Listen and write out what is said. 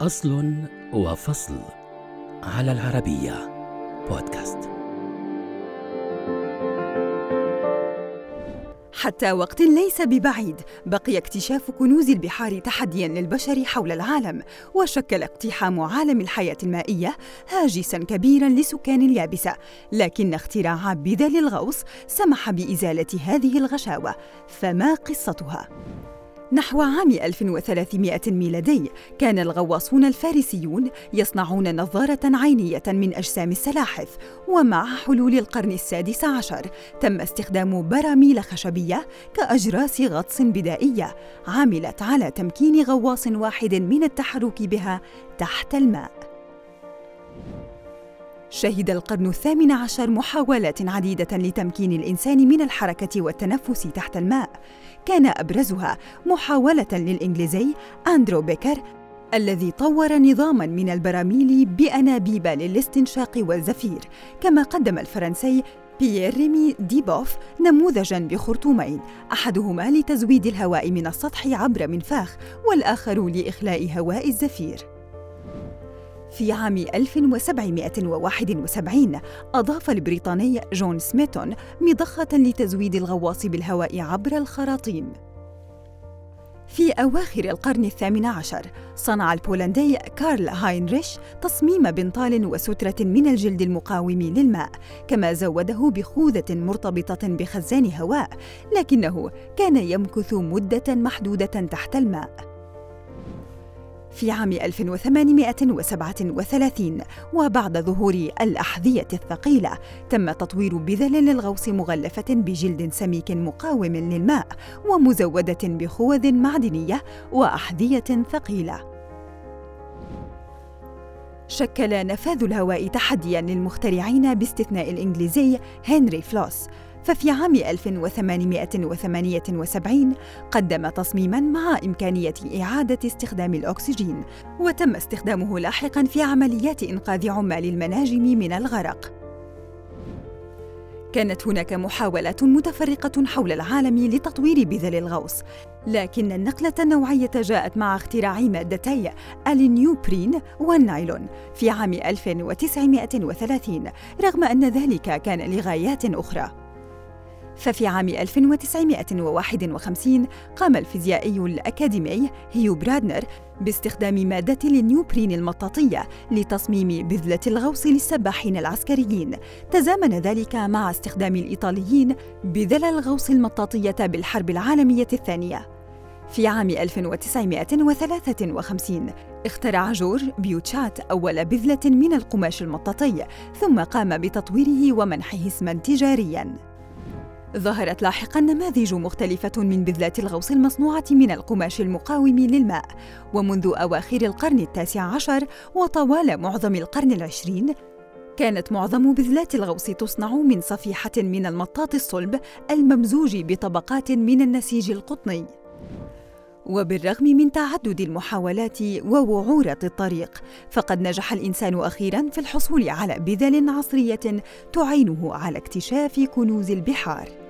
أصل وفصل على العربية بودكاست. حتى وقت ليس ببعيد بقي اكتشاف كنوز البحار تحديا للبشر حول العالم وشكل اقتحام عالم الحياة المائية هاجسا كبيرا لسكان اليابسة. لكن اختراع بدل الغوص سمح بإزالة هذه الغشاوة فما قصتها؟ نحو عام 1300 ميلادي كان الغواصون الفارسيون يصنعون نظارة عينية من أجسام السلاحف ومع حلول القرن السادس عشر تم استخدام براميل خشبية كأجراس غطس بدائية عملت على تمكين غواص واحد من التحرك بها تحت الماء. شهد القرن الثامن عشر محاولات عديدة لتمكين الإنسان من الحركة والتنفس تحت الماء. كان أبرزها محاولة للإنجليزي أندرو بيكر الذي طور نظاما من البراميل بأنابيب للاستنشاق والزفير. كما قدم الفرنسي بيير ريمي ديبوف نموذجا بخرطومين أحدهما لتزويد الهواء من السطح عبر منفاخ والآخر لإخلاء هواء الزفير. في عام 1771 أضاف البريطاني جون سميتون مضخة لتزويد الغواص بالهواء عبر الخراطيم. في أواخر القرن الثامن عشر صنع البولندي كارل هاينريش تصميم بنطال وسترة من الجلد المقاوم للماء كما زوده بخوذة مرتبطة بخزان هواء لكنه كان يمكث مدة محدودة تحت الماء في عام 1837 وبعد ظهور الأحذية الثقيلة تم تطوير بذل للغوص مغلفة بجلد سميك مقاوم للماء ومزودة بخوذ معدنية وأحذية ثقيلة. شكل نفاذ الهواء تحدياً للمخترعين باستثناء الإنجليزي هنري فلوس ففي عام 1878 قدم تصميما مع إمكانية إعادة استخدام الأكسجين وتم استخدامه لاحقا في عمليات إنقاذ عمال المناجم من الغرق كانت هناك محاولات متفرقة حول العالم لتطوير بذل الغوص، لكن النقلة النوعية جاءت مع اختراع مادتي النيوبرين والنايلون في عام 1930 رغم أن ذلك كان لغايات أخرى. ففي عام 1951 قام الفيزيائي الأكاديمي هيو برادنر باستخدام مادة النيوبرين المطاطية لتصميم بذلة الغوص للسباحين العسكريين. تزامن ذلك مع استخدام الإيطاليين بذل الغوص المطاطية بالحرب العالمية الثانية. في عام 1953 اخترع جورج بيوتشات أول بذلة من القماش المطاطي ثم قام بتطويره ومنحه اسما تجارياً. ظهرت لاحقا نماذج مختلفة من بذلات الغوص المصنوعة من القماش المقاوم للماء ومنذ أواخر القرن التاسع عشر وطوال معظم القرن العشرين كانت معظم بذلات الغوص تصنع من صفيحة من المطاط الصلب الممزوج بطبقات من النسيج القطني. وبالرغم من تعدد المحاولات ووعورة الطريق فقد نجح الإنسان أخيراً في الحصول على بذل عصرية تعينه على اكتشاف كنوز البحار.